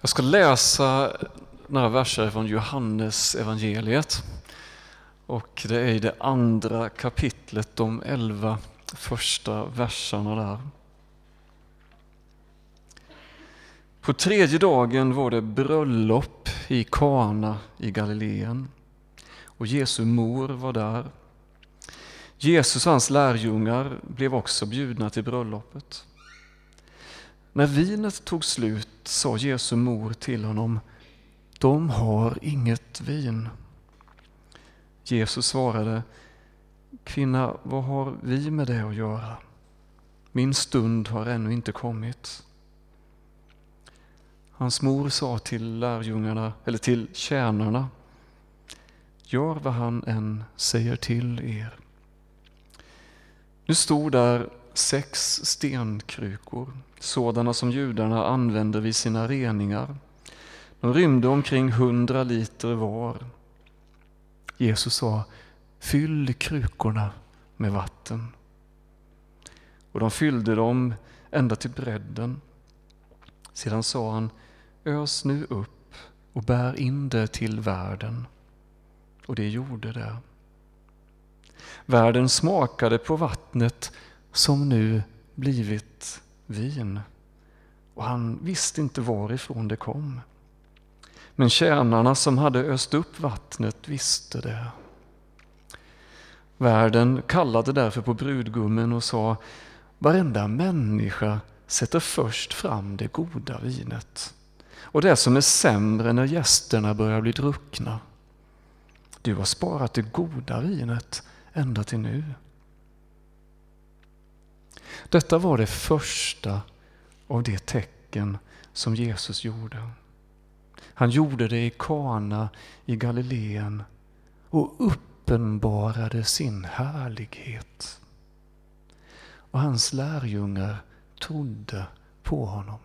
Jag ska läsa några verser från Johannes evangeliet. Och det är i det andra kapitlet, de elva första verserna där. På tredje dagen var det bröllop i Kana i Galileen och Jesu mor var där. Jesus och hans lärjungar blev också bjudna till bröllopet. När vinet tog slut sa Jesu mor till honom, de har inget vin. Jesus svarade, kvinna, vad har vi med det att göra? Min stund har ännu inte kommit. Hans mor sa till lärjungarna, eller till tjänarna, gör vad han än säger till er. Nu stod där sex stenkrukor, sådana som judarna använde vid sina reningar. De rymde omkring hundra liter var. Jesus sa, fyll krukorna med vatten. Och de fyllde dem ända till bredden. Sedan sa han, ös nu upp och bär in det till världen. Och det gjorde det. Världen smakade på vattnet som nu blivit vin. Och han visste inte varifrån det kom. Men tjänarna som hade öst upp vattnet visste det. Värden kallade därför på brudgummen och sa varenda människa sätter först fram det goda vinet och det som är sämre när gästerna börjar bli druckna. Du har sparat det goda vinet ända till nu. Detta var det första av de tecken som Jesus gjorde. Han gjorde det i Kana i Galileen och uppenbarade sin härlighet. Och hans lärjungar trodde på honom.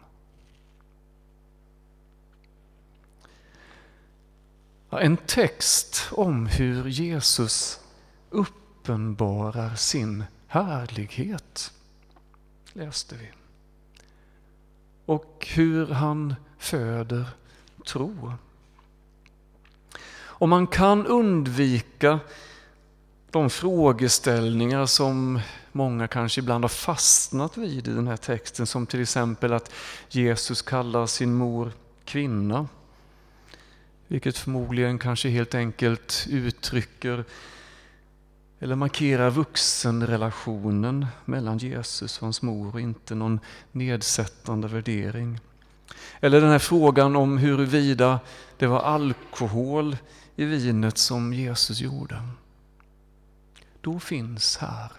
En text om hur Jesus uppenbarar sin härlighet läste vi. Och hur han föder tro. Och man kan undvika de frågeställningar som många kanske ibland har fastnat vid i den här texten, som till exempel att Jesus kallar sin mor kvinna. Vilket förmodligen kanske helt enkelt uttrycker eller markerar vuxenrelationen mellan Jesus och hans mor och inte någon nedsättande värdering. Eller den här frågan om huruvida det var alkohol i vinet som Jesus gjorde. Då finns här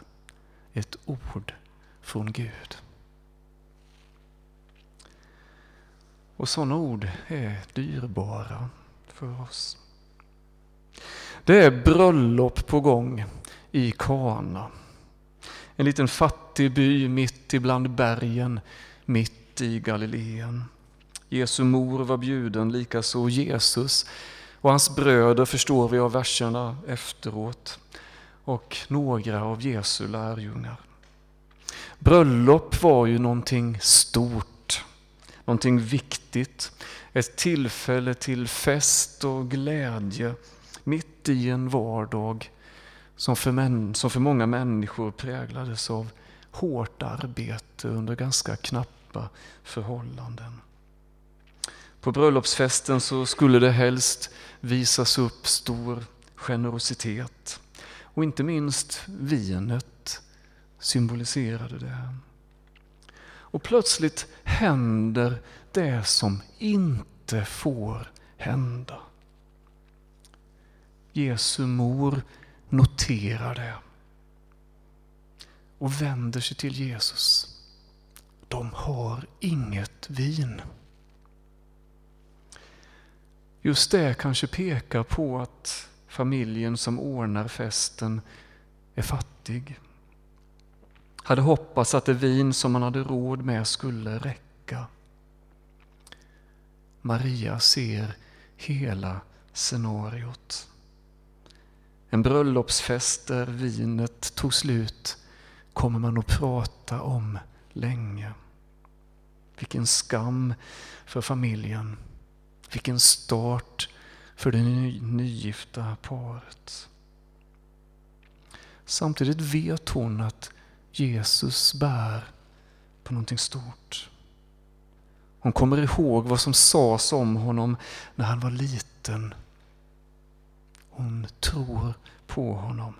ett ord från Gud. Och sådana ord är dyrbara för oss. Det är bröllop på gång i Kana. En liten fattig by mitt ibland bergen, mitt i Galileen. Jesu mor var bjuden, likaså Jesus och hans bröder förstår vi av verserna efteråt och några av Jesu lärjungar. Bröllop var ju någonting stort, någonting viktigt, ett tillfälle till fest och glädje mitt i en vardag som för, män, som för många människor präglades av hårt arbete under ganska knappa förhållanden. På bröllopsfesten så skulle det helst visas upp stor generositet och inte minst vinet symboliserade det. Och plötsligt händer det som inte får hända. Jesu mor noterar det och vänder sig till Jesus. De har inget vin. Just det kanske pekar på att familjen som ordnar festen är fattig. Hade hoppats att det vin som man hade råd med skulle räcka. Maria ser hela scenariot. En bröllopsfest där vinet tog slut kommer man att prata om länge. Vilken skam för familjen. Vilken start för det ny, nygifta paret. Samtidigt vet hon att Jesus bär på någonting stort. Hon kommer ihåg vad som sades om honom när han var liten. Hon tror på honom.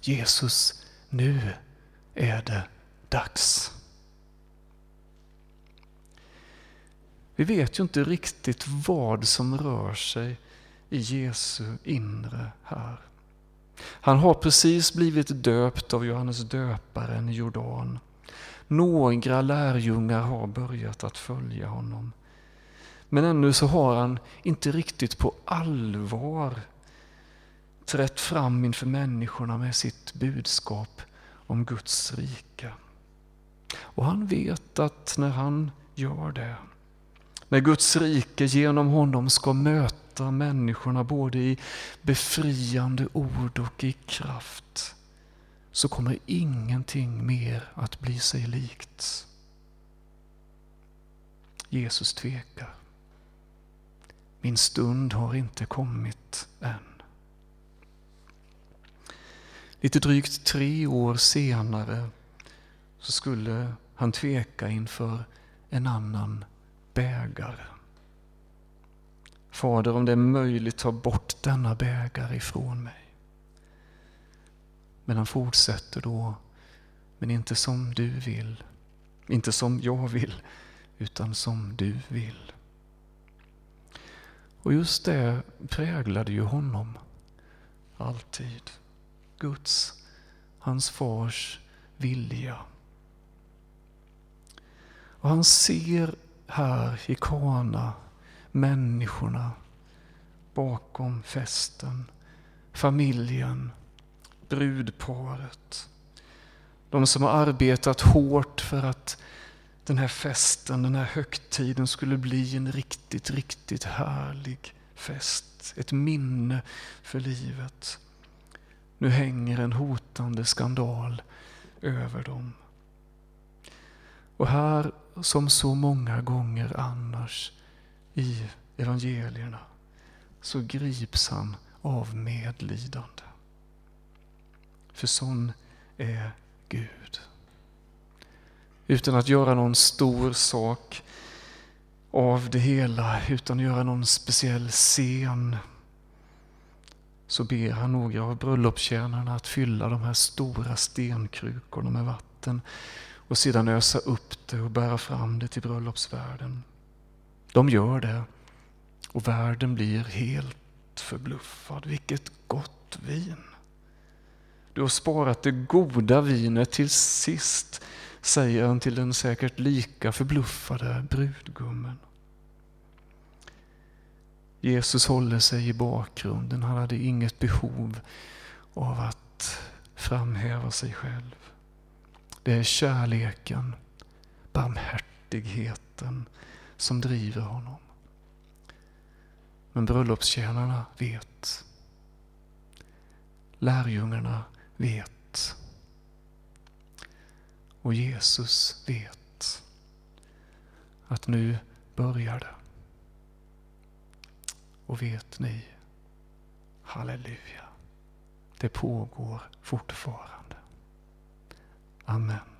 Jesus, nu är det dags. Vi vet ju inte riktigt vad som rör sig i Jesu inre här. Han har precis blivit döpt av Johannes döparen i Jordan. Några lärjungar har börjat att följa honom. Men ännu så har han inte riktigt på allvar trätt fram inför människorna med sitt budskap om Guds rike. Och han vet att när han gör det, när Guds rike genom honom ska möta människorna både i befriande ord och i kraft, så kommer ingenting mer att bli sig likt. Jesus tvekar. Min stund har inte kommit än. Lite drygt tre år senare så skulle han tveka inför en annan bägare. Fader, om det är möjligt, ta bort denna bägare ifrån mig. Men han fortsätter då, men inte som du vill, inte som jag vill, utan som du vill. Och just det präglade ju honom, alltid. Guds, hans fars vilja. Och han ser här i Kana människorna bakom festen, familjen, brudparet. De som har arbetat hårt för att den här festen, den här högtiden skulle bli en riktigt, riktigt härlig fest. Ett minne för livet. Nu hänger en hotande skandal över dem. Och här, som så många gånger annars i evangelierna, så grips han av medlidande. För sån är Gud. Utan att göra någon stor sak av det hela, utan att göra någon speciell scen, så ber han några av bröllopstjänarna att fylla de här stora stenkrukorna med vatten och sedan ösa upp det och bära fram det till bröllopsvärden. De gör det och värden blir helt förbluffad. Vilket gott vin! Du har sparat det goda vinet till sist, säger han till den säkert lika förbluffade brudgummen. Jesus håller sig i bakgrunden. Han hade inget behov av att framhäva sig själv. Det är kärleken, barmhärtigheten som driver honom. Men bröllopstjänarna vet. Lärjungarna vet. Och Jesus vet att nu börjar det. Och vet ni, halleluja, det pågår fortfarande. Amen.